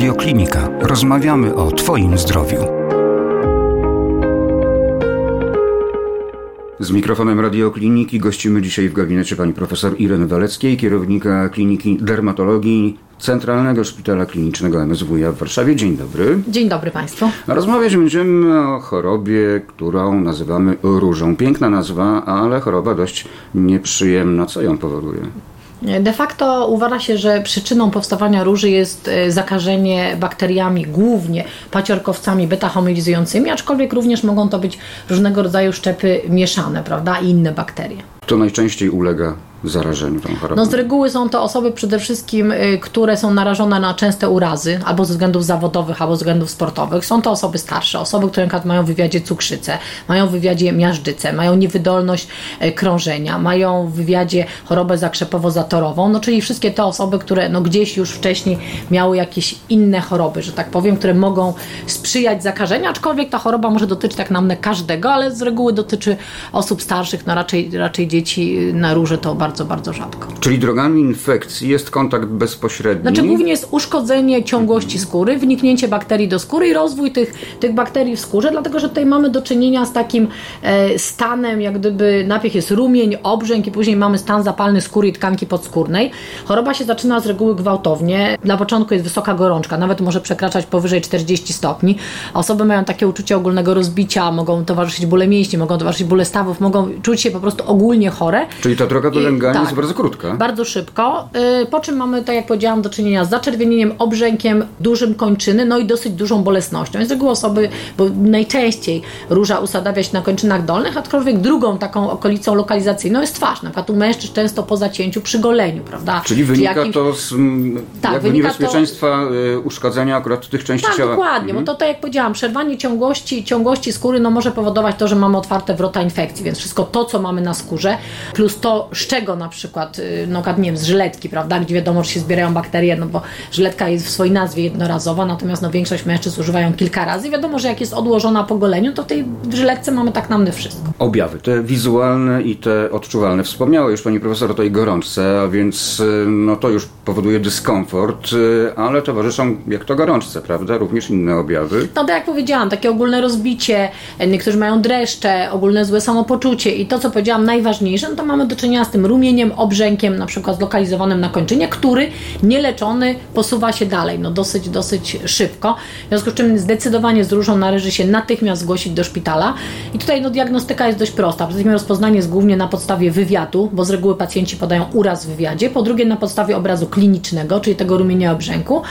Radioklinika. Rozmawiamy o Twoim zdrowiu. Z mikrofonem Radiokliniki gościmy dzisiaj w gabinecie pani profesor Ireny Waleckiej, kierownika Kliniki Dermatologii Centralnego Szpitala Klinicznego MSWiA w Warszawie. Dzień dobry. Dzień dobry Państwu. Rozmawiać będziemy o chorobie, którą nazywamy różą. Piękna nazwa, ale choroba dość nieprzyjemna. Co ją powoduje? De facto uważa się, że przyczyną powstawania róży jest e, zakażenie bakteriami, głównie paciorkowcami beta-homolizującymi, aczkolwiek również mogą to być różnego rodzaju szczepy mieszane, prawda, i inne bakterie. Kto najczęściej ulega zarażeniu tą chorobą? No z reguły są to osoby przede wszystkim, y, które są narażone na częste urazy, albo ze względów zawodowych, albo ze względów sportowych. Są to osoby starsze, osoby, które mają w wywiadzie cukrzycę, mają w wywiadzie miażdżycę, mają niewydolność y, krążenia, mają w wywiadzie chorobę zakrzepowo-zatorową, no czyli wszystkie te osoby, które no gdzieś już wcześniej miały jakieś inne choroby, że tak powiem, które mogą sprzyjać zakażeniu, aczkolwiek ta choroba może dotyczyć tak naprawdę każdego, ale z reguły dotyczy osób starszych, no raczej, raczej dzieci y, na róże to bardzo bardzo, bardzo rzadko. Czyli drogami infekcji jest kontakt bezpośredni? Znaczy głównie jest uszkodzenie ciągłości skóry, wniknięcie bakterii do skóry i rozwój tych, tych bakterii w skórze, dlatego że tutaj mamy do czynienia z takim e, stanem, jak gdyby najpierw jest rumień, obrzęk i później mamy stan zapalny skóry i tkanki podskórnej. Choroba się zaczyna z reguły gwałtownie. Na początku jest wysoka gorączka, nawet może przekraczać powyżej 40 stopni. Osoby mają takie uczucie ogólnego rozbicia, mogą towarzyszyć bóle mięśni, mogą towarzyszyć bóle stawów, mogą czuć się po prostu ogólnie chore. Czyli ta droga do lęgania tak, jest bardzo krótka. Bardzo szybko. Y, po czym mamy, tak jak powiedziałam, do czynienia z zaczerwienieniem, obrzękiem, dużym kończyny, no i dosyć dużą bolesnością. Jest reguły osoby, bo najczęściej róża usadawia się na kończynach dolnych, aczkolwiek drugą taką okolicą lokalizacyjną jest twarz. Na przykład u mężczyzn często po zacięciu przy goleniu, prawda? Czyli wynika jakimś... to z tak, jakby wynika niebezpieczeństwa to... Y, uszkodzenia akurat tych części tak, ciała. dokładnie, mhm. bo to tak jak powiedziałam, przerwanie ciągłości, ciągłości skóry no może powodować to, że mamy otwarte wrota infekcji, więc wszystko to, co mamy na skórze, plus to, z czego na przykład, y, no nie wiem, z żyletki, prawda, gdzie wiadomo, że się zbierają bakterie, no bo żyletka jest w swojej nazwie jednorazowa, natomiast no większość mężczyzn używają kilka razy. Wiadomo, że jak jest odłożona po goleniu, to w tej żyletce mamy tak namny wszystko. Objawy, te wizualne i te odczuwalne. Wspomniała już Pani Profesor o tej gorączce, a więc y, no to już powoduje dyskomfort, y, ale towarzyszą, jak to gorączce, prawda, również inne objawy. No tak jak powiedziałam, takie ogólne rozbicie, niektórzy mają dreszcze, ogólne złe samopoczucie i to, co powiedziałam, najważniejsze, no to mamy do czynienia z tym rumieniem, obrzękiem, na przykład zlokalizowanym na kończynie, który nieleczony posuwa się dalej, no dosyć, dosyć szybko. W związku z czym zdecydowanie z różą należy się natychmiast zgłosić do szpitala. I tutaj no, diagnostyka jest dość prosta. Przede wszystkim rozpoznanie jest głównie na podstawie wywiadu, bo z reguły pacjenci podają uraz w wywiadzie. Po drugie na podstawie obrazu klinicznego, czyli tego rumienia obrzęku.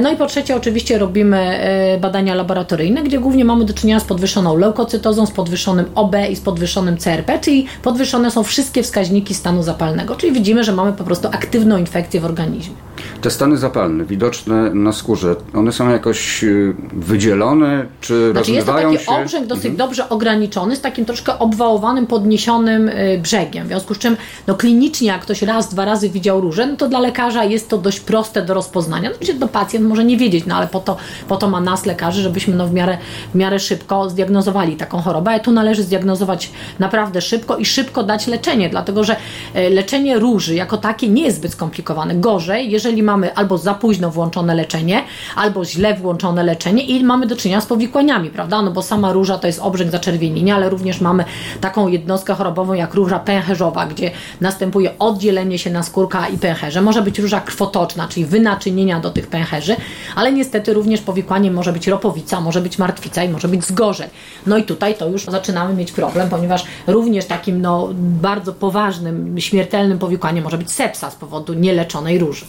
No i po trzecie oczywiście robimy e, badania laboratoryjne, gdzie głównie mamy do czynienia z podwyższoną leukocytozą, z podwyższonym OB i z podwyższonym CRP, czyli podwyższone są wszystkie wskaźniki stanu zapalnego, czyli widzimy, że mamy po prostu aktywną infekcję w organizmie. Te stany zapalne widoczne na skórze, one są jakoś y, wydzielone, czy znaczy rozmywają jest to taki obrzęk dosyć mhm. dobrze ograniczony, z takim troszkę obwałowanym, podniesionym y, brzegiem. W związku z czym no, klinicznie, jak ktoś raz, dwa razy widział różę, no to dla lekarza jest to dość proste do rozpoznania. No, do pacjent może nie wiedzieć, no ale po to, po to ma nas lekarzy, żebyśmy no, w, miarę, w miarę szybko zdiagnozowali taką chorobę. Ale tu należy zdiagnozować naprawdę szybko i szybko dać leczenie, dlatego że y, leczenie róży jako takie nie jest zbyt skomplikowane. Gorzej, jeżeli mamy albo za późno włączone leczenie, albo źle włączone leczenie i mamy do czynienia z powikłaniami, prawda? No bo sama róża to jest obrzęk zaczerwienienia, ale również mamy taką jednostkę chorobową jak róża pęcherzowa, gdzie następuje oddzielenie się na skórka i pęcherze. Może być róża krwotoczna, czyli wynaczynienia do tych pęcherzy, ale niestety również powikłaniem może być ropowica, może być martwica i może być zgorzeń. No i tutaj to już zaczynamy mieć problem, ponieważ również takim no, bardzo poważnym, śmiertelnym powikłaniem może być sepsa z powodu nieleczonej róży.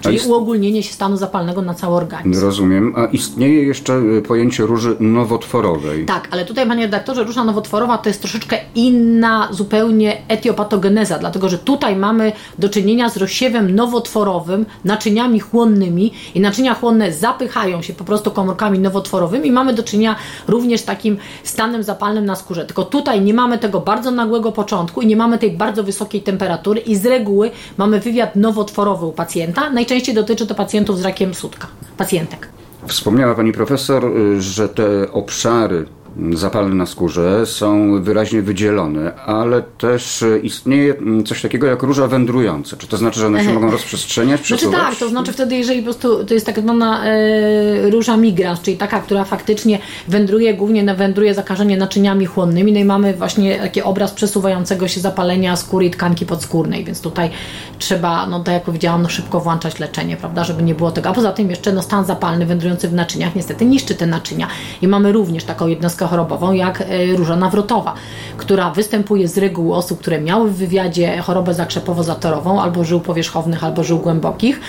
Czyli ist... uogólnienie się stanu zapalnego na cały organizm. Rozumiem. A istnieje jeszcze y, pojęcie róży nowotworowej. Tak, ale tutaj, panie redaktorze, róża nowotworowa to jest troszeczkę inna zupełnie etiopatogeneza, dlatego że tutaj mamy do czynienia z rozsiewem nowotworowym, naczyniami chłonnymi i naczynia chłonne zapychają się po prostu komórkami nowotworowymi i mamy do czynienia również z takim stanem zapalnym na skórze. Tylko tutaj nie mamy tego bardzo nagłego początku i nie mamy tej bardzo wysokiej temperatury i z reguły mamy wywiad nowotworowy u pacjenta. Najczęściej dotyczy to pacjentów z rakiem sutka, pacjentek. Wspomniała Pani Profesor, y, że te obszary zapalne na skórze są wyraźnie wydzielone, ale też istnieje coś takiego jak róża wędrująca. Czy to znaczy, że one się mogą rozprzestrzeniać, przesuwać? Znaczy tak, to znaczy wtedy, jeżeli po prostu to jest tak zwana e, róża migrans, czyli taka, która faktycznie wędruje, głównie wędruje zakażenie naczyniami chłonnymi, no i mamy właśnie taki obraz przesuwającego się zapalenia skóry i tkanki podskórnej, więc tutaj trzeba, no tak jak powiedziałam, no szybko włączać leczenie, prawda, żeby nie było tego. A poza tym jeszcze no, stan zapalny wędrujący w naczyniach niestety niszczy te naczynia. I mamy również taką jednostkę chorobową jak e, róża nawrotowa, która występuje z reguły osób, które miały w wywiadzie chorobę zakrzepowo-zatorową, albo żył powierzchownych, albo żył głębokich.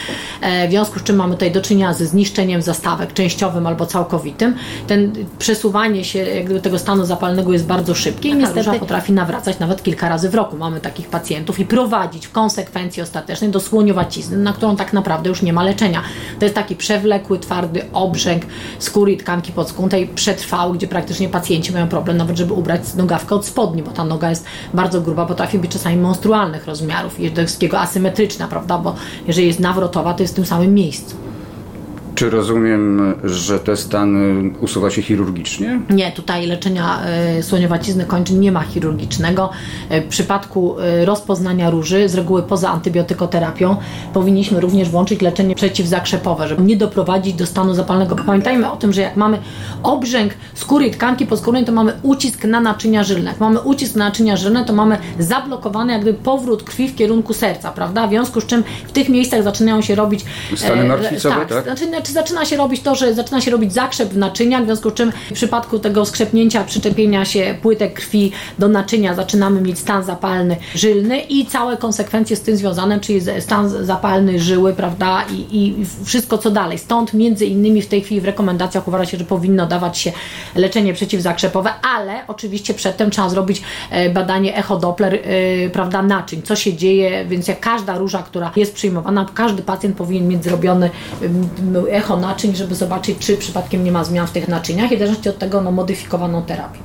E, w związku z czym mamy tutaj do czynienia ze zniszczeniem zastawek częściowym albo całkowitym. Ten przesuwanie się jakby tego stanu zapalnego jest bardzo szybkie i niestety potrafi nawracać nawet kilka razy w roku. Mamy takich pacjentów i prowadzić w konsekwencji ostatecznej do słoniowacizny, na którą tak naprawdę już nie ma leczenia. To jest taki przewlekły, twardy obrzęk skóry i tkanki podskórnej przetrwały, gdzie praktycznie pacjenci mają problem nawet, żeby ubrać nogawkę od spodni, bo ta noga jest bardzo gruba, potrafi być czasami monstrualnych rozmiarów i takiego asymetryczna, prawda, bo jeżeli jest nawrotowa, to jest w tym samym miejscu. Czy rozumiem, że te stany usuwa się chirurgicznie? Nie, tutaj leczenia y, słoniowacizny kończyn nie ma chirurgicznego. Y, w przypadku y, rozpoznania róży, z reguły poza antybiotykoterapią, powinniśmy również włączyć leczenie przeciwzakrzepowe, żeby nie doprowadzić do stanu zapalnego. Pamiętajmy o tym, że jak mamy obrzęk skóry i tkanki podskórnej, to mamy ucisk na naczynia żylne. Jak mamy ucisk na naczynia żylne, to mamy zablokowany jakby powrót krwi w kierunku serca, prawda? W związku z czym w tych miejscach zaczynają się robić... Stany martwicowe, tak? tak? Czy zaczyna się robić to, że zaczyna się robić zakrzep w naczyniach, w związku z czym w przypadku tego skrzepnięcia, przyczepienia się płytek krwi do naczynia zaczynamy mieć stan zapalny żylny i całe konsekwencje z tym związane, czyli stan zapalny żyły, prawda, i, i wszystko co dalej. Stąd między innymi w tej chwili w rekomendacjach uważa się, że powinno dawać się leczenie przeciwzakrzepowe, ale oczywiście przedtem trzeba zrobić e, badanie echodoppler, e, prawda, naczyń, co się dzieje, więc jak każda róża, która jest przyjmowana, każdy pacjent powinien mieć zrobiony echo naczyń, żeby zobaczyć, czy przypadkiem nie ma zmian w tych naczyniach i w zależności od tego no, modyfikowaną terapię.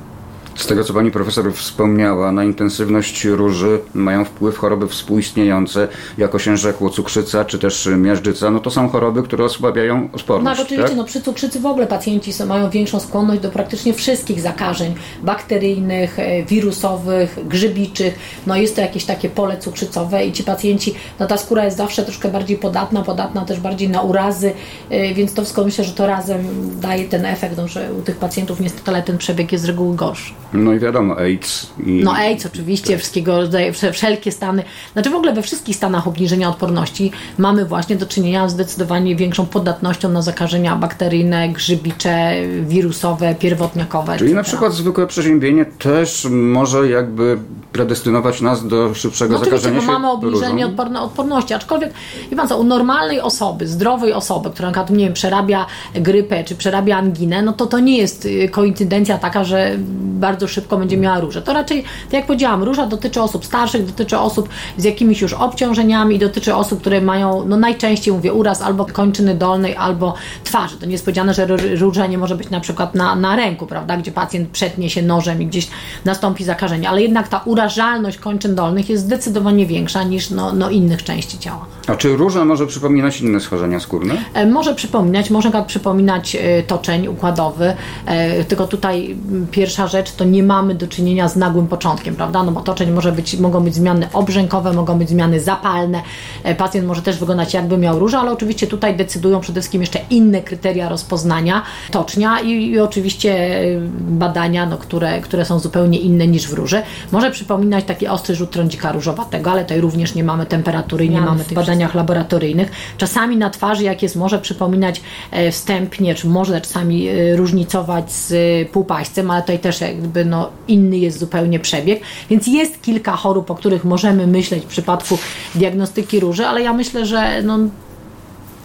Z tego, co pani profesor wspomniała, na intensywność róży mają wpływ choroby współistniejące, jako osiężekło, cukrzyca czy też miażdżyca. No to są choroby, które osłabiają odporność. No oczywiście, tak? no przy cukrzycy w ogóle pacjenci mają większą skłonność do praktycznie wszystkich zakażeń bakteryjnych, e, wirusowych, grzybiczych. No jest to jakieś takie pole cukrzycowe i ci pacjenci, no ta skóra jest zawsze troszkę bardziej podatna, podatna też bardziej na urazy, e, więc to wszystko myślę, że to razem daje ten efekt, no, że u tych pacjentów niestety ale ten przebieg jest z reguły gorszy. No i wiadomo, AIDS. I... No AIDS oczywiście, wszystkiego rodzaju, wszelkie stany, znaczy w ogóle we wszystkich stanach obniżenia odporności mamy właśnie do czynienia z zdecydowanie większą podatnością na zakażenia bakteryjne, grzybicze, wirusowe, pierwotniakowe. Czyli na przykład zwykłe przeziębienie też może jakby predestynować nas do szybszego no zakażenia bo mamy obniżenie odporności, aczkolwiek wie pan co, u normalnej osoby, zdrowej osoby, która na przykład, nie wiem, przerabia grypę, czy przerabia anginę, no to to nie jest y, koincydencja taka, że bardzo bardzo szybko będzie miała różę. To raczej, tak jak powiedziałam, róża dotyczy osób starszych, dotyczy osób z jakimiś już obciążeniami, dotyczy osób, które mają, no najczęściej mówię, uraz albo kończyny dolnej, albo twarzy. To nie jest powiedziane, że róża nie może być na przykład na, na ręku, prawda, gdzie pacjent przetnie się nożem i gdzieś nastąpi zakażenie, ale jednak ta urażalność kończyn dolnych jest zdecydowanie większa niż no, no innych części ciała. A czy róża może przypominać inne schorzenia skórne? E, może przypominać, może przypominać e, toczeń układowy, e, tylko tutaj pierwsza rzecz to nie mamy do czynienia z nagłym początkiem, prawda? No bo toczeń może być, mogą być zmiany obrzękowe, mogą być zmiany zapalne. E, pacjent może też wyglądać jakby miał różę, ale oczywiście tutaj decydują przede wszystkim jeszcze inne kryteria rozpoznania tocznia i, i oczywiście e, badania, no, które, które są zupełnie inne niż w róży. Może przypominać taki ostry rzut trądzika różowatego, ale tutaj również nie mamy temperatury nie mamy w tych badaniach laboratoryjnych. Czasami na twarzy, jak jest, może przypominać e, wstępnie, czy może czasami różnicować z półpaścem, ale tutaj też jakby no, inny jest zupełnie przebieg. Więc jest kilka chorób, o których możemy myśleć w przypadku diagnostyki róży, ale ja myślę, że no,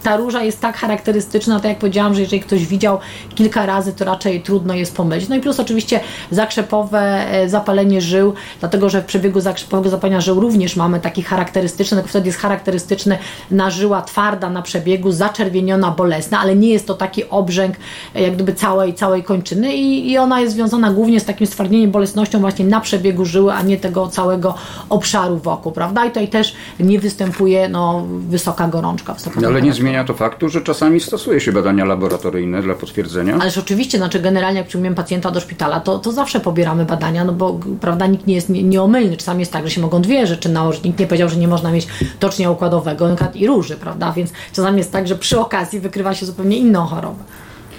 ta róża jest tak charakterystyczna, tak jak powiedziałam, że jeżeli ktoś widział kilka razy, to raczej trudno jest pomylić. No i plus oczywiście zakrzepowe e, zapalenie żył, dlatego że w przebiegu zakrzepowego zapalenia żył również mamy taki charakterystyczny, tylko wtedy jest charakterystyczny na żyła twarda na przebiegu, zaczerwieniona, bolesna, ale nie jest to taki obrzęk e, jak gdyby całej, całej kończyny i, i ona jest związana głównie z takim stwardnieniem, bolesnością właśnie na przebiegu żyły, a nie tego całego obszaru wokół, prawda? I tutaj też nie występuje no, wysoka gorączka. Wysoka ale nie zmienia to faktu, że czasami stosuje się badania laboratoryjne dla potwierdzenia. Ależ oczywiście, znaczy generalnie jak przyjmujemy pacjenta do szpitala, to, to zawsze pobieramy badania, no bo prawda, nikt nie jest nie, nieomylny. Czasami jest tak, że się mogą dwie rzeczy nałożyć. Nikt nie powiedział, że nie można mieć tocznia układowego i róży, prawda? Więc czasami jest tak, że przy okazji wykrywa się zupełnie inną chorobę.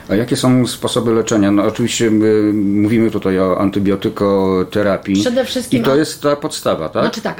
A jakie są sposoby leczenia? No oczywiście mówimy tutaj o antybiotykoterapii. Przede wszystkim. I to jest ta podstawa, tak? Znaczy tak,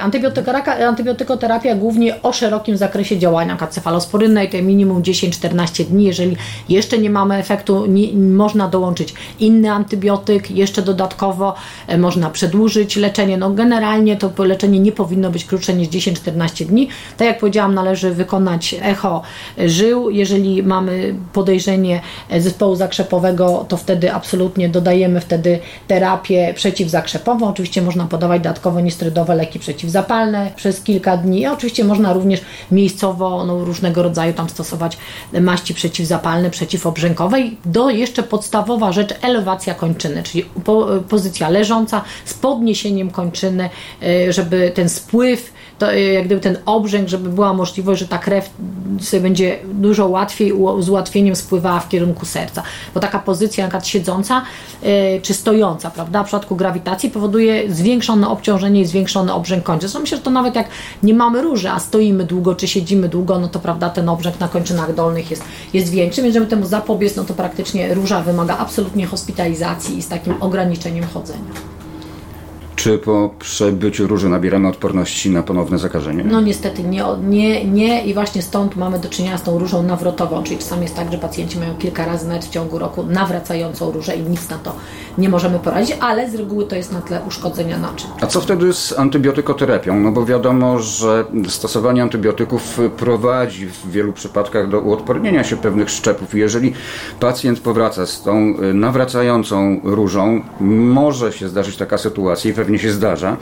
antybiotykoterapia głównie o szerokim zakresie działania cefalosporynnej, to minimum 10-14 dni. Jeżeli jeszcze nie mamy efektu, nie, można dołączyć inny antybiotyk, jeszcze dodatkowo e, można przedłużyć leczenie. No generalnie to leczenie nie powinno być krótsze niż 10-14 dni. Tak jak powiedziałam, należy wykonać echo żył. Jeżeli mamy podejrzenie zespołu zespołu zakrzepowego, to wtedy absolutnie dodajemy wtedy terapię przeciwzakrzepową. Oczywiście można podawać dodatkowo niestrydowe leki przeciwzapalne przez kilka dni. A oczywiście można również miejscowo no, różnego rodzaju tam stosować maści przeciwzapalne, przeciwobrzękowe. I do jeszcze podstawowa rzecz, elewacja kończyny, czyli pozycja leżąca z podniesieniem kończyny, y, żeby ten spływ to y, jak gdyby ten obrzęk, żeby była możliwość, że ta krew sobie będzie dużo łatwiej, z ułatwieniem spływała w kierunku serca. Bo taka pozycja na siedząca y, czy stojąca, prawda, w przypadku grawitacji powoduje zwiększone obciążenie i zwiększony obrzęk kończyn. Zresztą myślę, że to nawet jak nie mamy róży, a stoimy długo czy siedzimy długo, no to prawda, ten obrzęk na kończynach dolnych jest, jest większy, więc żeby temu zapobiec, no to praktycznie róża wymaga absolutnie hospitalizacji i z takim ograniczeniem chodzenia. Czy po przebyciu róży nabieramy odporności na ponowne zakażenie? No niestety nie, nie, nie i właśnie stąd mamy do czynienia z tą różą nawrotową, czyli czasami jest tak, że pacjenci mają kilka razy nawet w ciągu roku nawracającą różę i nic na to nie możemy poradzić, ale z reguły to jest na tle uszkodzenia naczyń. A co wtedy z antybiotykoterapią? No bo wiadomo, że stosowanie antybiotyków prowadzi w wielu przypadkach do uodpornienia się pewnych szczepów. Jeżeli pacjent powraca z tą nawracającą różą, może się zdarzyć taka sytuacja i pewnie pewnie się zdarza,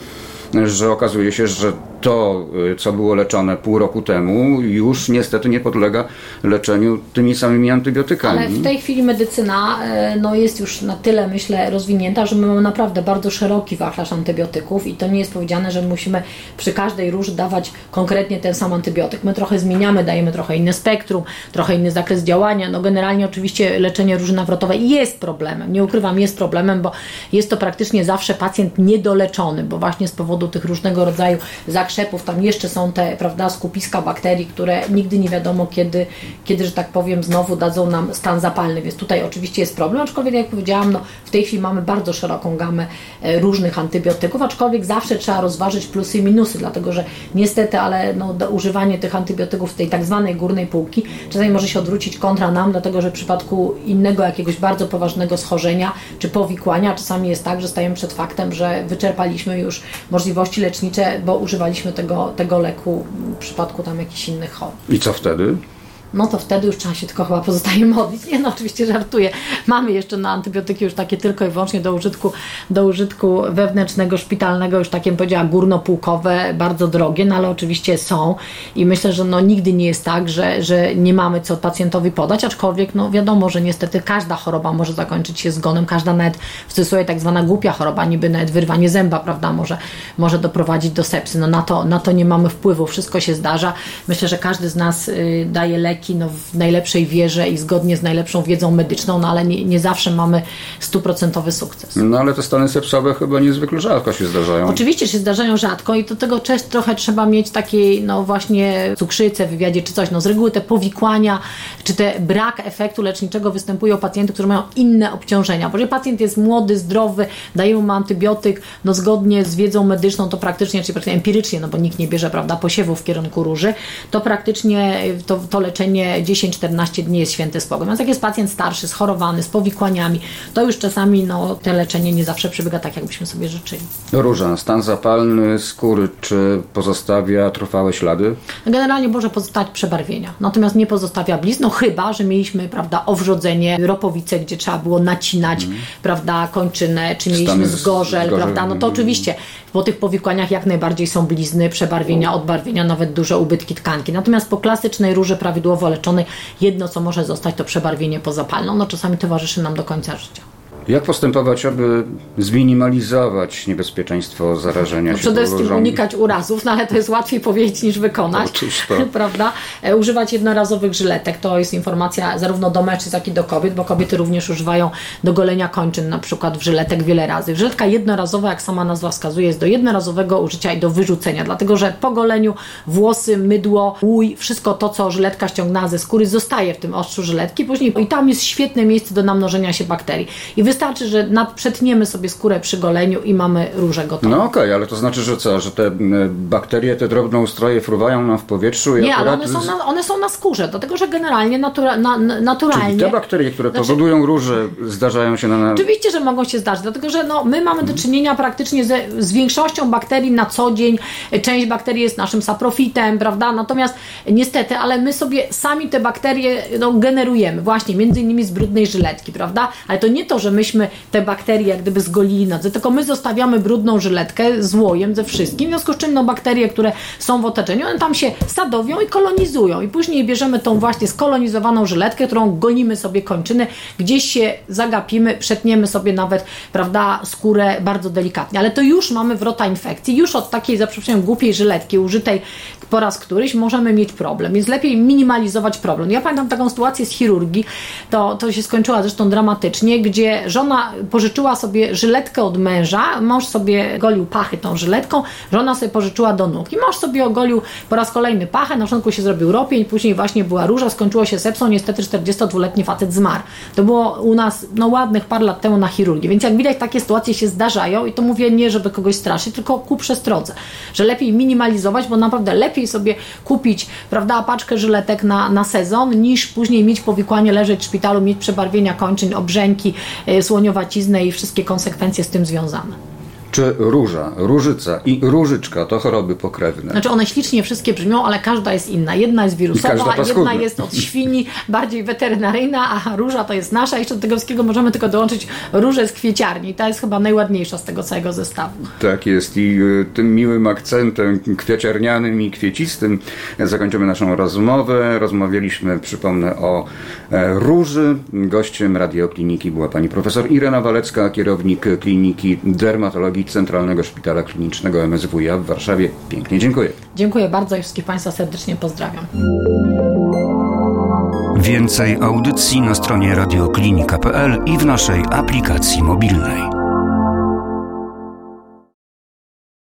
że okazuje się, że to, y, co było leczone pół roku temu, już niestety nie podlega leczeniu tymi samymi antybiotykami. Ale w tej chwili medycyna y, no, jest już na tyle, myślę, rozwinięta, że my mamy naprawdę bardzo szeroki wachlarz antybiotyków i to nie jest powiedziane, że musimy przy każdej róży dawać konkretnie ten sam antybiotyk. My trochę zmieniamy, dajemy trochę inne spektrum, trochę inny zakres działania. No generalnie oczywiście leczenie róży nawrotowej jest problemem, nie ukrywam, jest problemem, bo jest to praktycznie zawsze pacjent niedoleczony, bo właśnie z powodu tych różnego rodzaju zakresów zakrzepów, tam jeszcze są te, prawda, skupiska bakterii, które nigdy nie wiadomo kiedy, kiedy, że tak powiem, znowu dadzą nam stan zapalny, więc tutaj oczywiście jest problem, aczkolwiek jak powiedziałam, no, w tej chwili mamy bardzo szeroką gamę e, różnych antybiotyków, aczkolwiek zawsze trzeba rozważyć plusy i minusy, dlatego że niestety, ale no, używanie tych antybiotyków w tej tak zwanej górnej półki czasami może się odwrócić kontra nam, dlatego że w przypadku innego jakiegoś bardzo poważnego schorzenia czy powikłania czasami jest tak, że stajemy przed faktem, że wyczerpaliśmy już możliwości lecznicze, bo używaliśmy używaliśmy tego, tego leku w przypadku tam jakichś innych chorób. I co wtedy? No to wtedy już trzeba się tylko chyba pozostaje modlić. Nie no, oczywiście żartuję. Mamy jeszcze na antybiotyki już takie tylko i wyłącznie do użytku, do użytku wewnętrznego, szpitalnego, już takie powiedziała górnopółkowe, bardzo drogie, no ale oczywiście są i myślę, że no nigdy nie jest tak, że, że nie mamy co pacjentowi podać, aczkolwiek no wiadomo, że niestety każda choroba może zakończyć się zgonem, każda nawet w cudzysłowie tak zwana głupia choroba, niby nawet wyrwanie zęba, prawda, może, może doprowadzić do sepsy. No na to, na to nie mamy wpływu, wszystko się zdarza. Myślę, że każdy z nas y, daje leki leki no, w najlepszej wierze i zgodnie z najlepszą wiedzą medyczną, no ale nie, nie zawsze mamy stuprocentowy sukces. No ale te stany sepsowe chyba niezwykle rzadko się zdarzają. Oczywiście się zdarzają rzadko i do tego też trochę trzeba mieć takiej, no właśnie cukrzycę w wywiadzie czy coś. No z reguły te powikłania, czy te brak efektu leczniczego występuje u pacjentów, którzy mają inne obciążenia. Bo jeżeli pacjent jest młody, zdrowy, dajemy mu antybiotyk, no zgodnie z wiedzą medyczną, to praktycznie, czyli praktycznie empirycznie, no bo nikt nie bierze, prawda, posiewu w kierunku róży, to praktycznie to, to leczenie leczenie 10-14 dni jest święty spokój. Natomiast jak jest pacjent starszy, schorowany, z powikłaniami, to już czasami no, te leczenie nie zawsze przebiega tak, jakbyśmy sobie życzyli. Róża, stan zapalny skóry, czy pozostawia trwałe ślady? Generalnie może pozostawać przebarwienia, natomiast nie pozostawia blizn, no chyba, że mieliśmy, prawda, owrzodzenie, ropowice, gdzie trzeba było nacinać, mm. prawda, kończynę, czy mieliśmy zgorzel, prawda, no to oczywiście po tych powikłaniach jak najbardziej są blizny, przebarwienia, odbarwienia, nawet duże ubytki tkanki. Natomiast po klasycznej róży prawidłowo leczonej, jedno co może zostać to przebarwienie pozapalne. No czasami towarzyszy nam do końca życia. Jak postępować, aby zminimalizować niebezpieczeństwo zarażenia no się Przede wszystkim unikać urazów, no ale to jest łatwiej powiedzieć niż wykonać, Otóż to. prawda? E, Używać jednorazowych żyletek, to jest informacja zarówno do mężczyzn, jak i do kobiet, bo kobiety również używają do golenia kończyn na przykład w żyletek wiele razy. Żyletka jednorazowa, jak sama nazwa wskazuje, jest do jednorazowego użycia i do wyrzucenia, dlatego że po goleniu włosy, mydło, łój, wszystko to, co żyletka ściągnęła ze skóry, zostaje w tym ostrzu żyletki później i tam jest świetne miejsce do namnożenia się bakterii. I wystarczy, że nad, przetniemy sobie skórę przy goleniu i mamy róże gotowe. No okej, ale to znaczy, że co, że te bakterie, te drobnoustroje fruwają nam w powietrzu i Nie, ale akurat one są, na, one są na skórze, dlatego że generalnie natura, na, na, naturalnie. Czyli te bakterie, które Znaczy- powodują róże, zdarzają się na... Oczywiście, że mogą się zdarzyć, dlatego że no, my mamy do czynienia praktycznie ze, z większością bakterii na co dzień. Część bakterii jest naszym saprofitem, prawda? Natomiast niestety, ale my sobie sami te bakterie no, generujemy, właśnie między innymi z brudnej żyletki, prawda? Ale to nie to, że te bakterie jak gdyby zgolili nodze, tylko my zostawiamy brudną żyletkę z łojem, ze wszystkim, w związku z czym no, bakterie, które są w otoczeniu, one tam się sadowią i kolonizują. I później bierzemy tą właśnie skolonizowaną żyletkę, którą gonimy sobie kończyny, gdzieś się zagapimy, przetniemy sobie nawet, prawda, skórę bardzo delikatnie, ale to już mamy wrota infekcji, już od takiej, za przeproszeniem, głupiej żyletki użytej po raz któryś możemy mieć problem, więc lepiej minimalizować problem. Ja pamiętam taką sytuację z chirurgii, to, to się skończyła zresztą dramatycznie, gdzie żona pożyczyła sobie żyletkę od męża, mąż sobie golił pachy tą żyletką, żona sobie pożyczyła do nóg i mąż sobie ogolił po raz kolejny pachę, na początku się zrobił ropień, później właśnie była róża, skończyło się sepsą, niestety 42-letni facet zmarł. To było u nas no, ładnych parę lat temu na chirurgii, więc jak widać takie sytuacje się zdarzają i to mówię nie, żeby kogoś straszyć, tylko ku przestrodze, że lepiej minimalizować, bo naprawdę lepiej sobie kupić, prawda, paczkę żyletek na, na sezon, niż później mieć powikłanie, leżeć w szpitalu, mieć przebarwienia kończyn, obrzęki, y, słoniowaciznę i wszystkie konsekwencje z tym związane. Czy róża, różyca i różyczka to choroby pokrewne? Znaczy one ślicznie wszystkie brzmią, ale każda jest inna. Jedna jest wirusowa, jedna jest od świni, bardziej weterynaryjna, a róża to jest nasza. Jeszcze do tego wszystkiego możemy tylko dołączyć różę z kwieciarni. Ta jest chyba najładniejsza z tego całego zestawu. Tak jest i y, tym miłym akcentem kwieciarnianym i kwiecistym zakończymy naszą rozmowę. Rozmawialiśmy, przypomnę, o e, róży. Gościem radiokliniki była pani profesor Irena Walecka, kierownik Kliniki Dermatologii Centralnego Szpitala Klinicznego MSWiA w Warszawie. Pięknie dziękuję. Dziękuję bardzo i wszystkich Państwa serdecznie pozdrawiam. Więcej audycji na stronie radioklinika.pl i w naszej aplikacji mobilnej.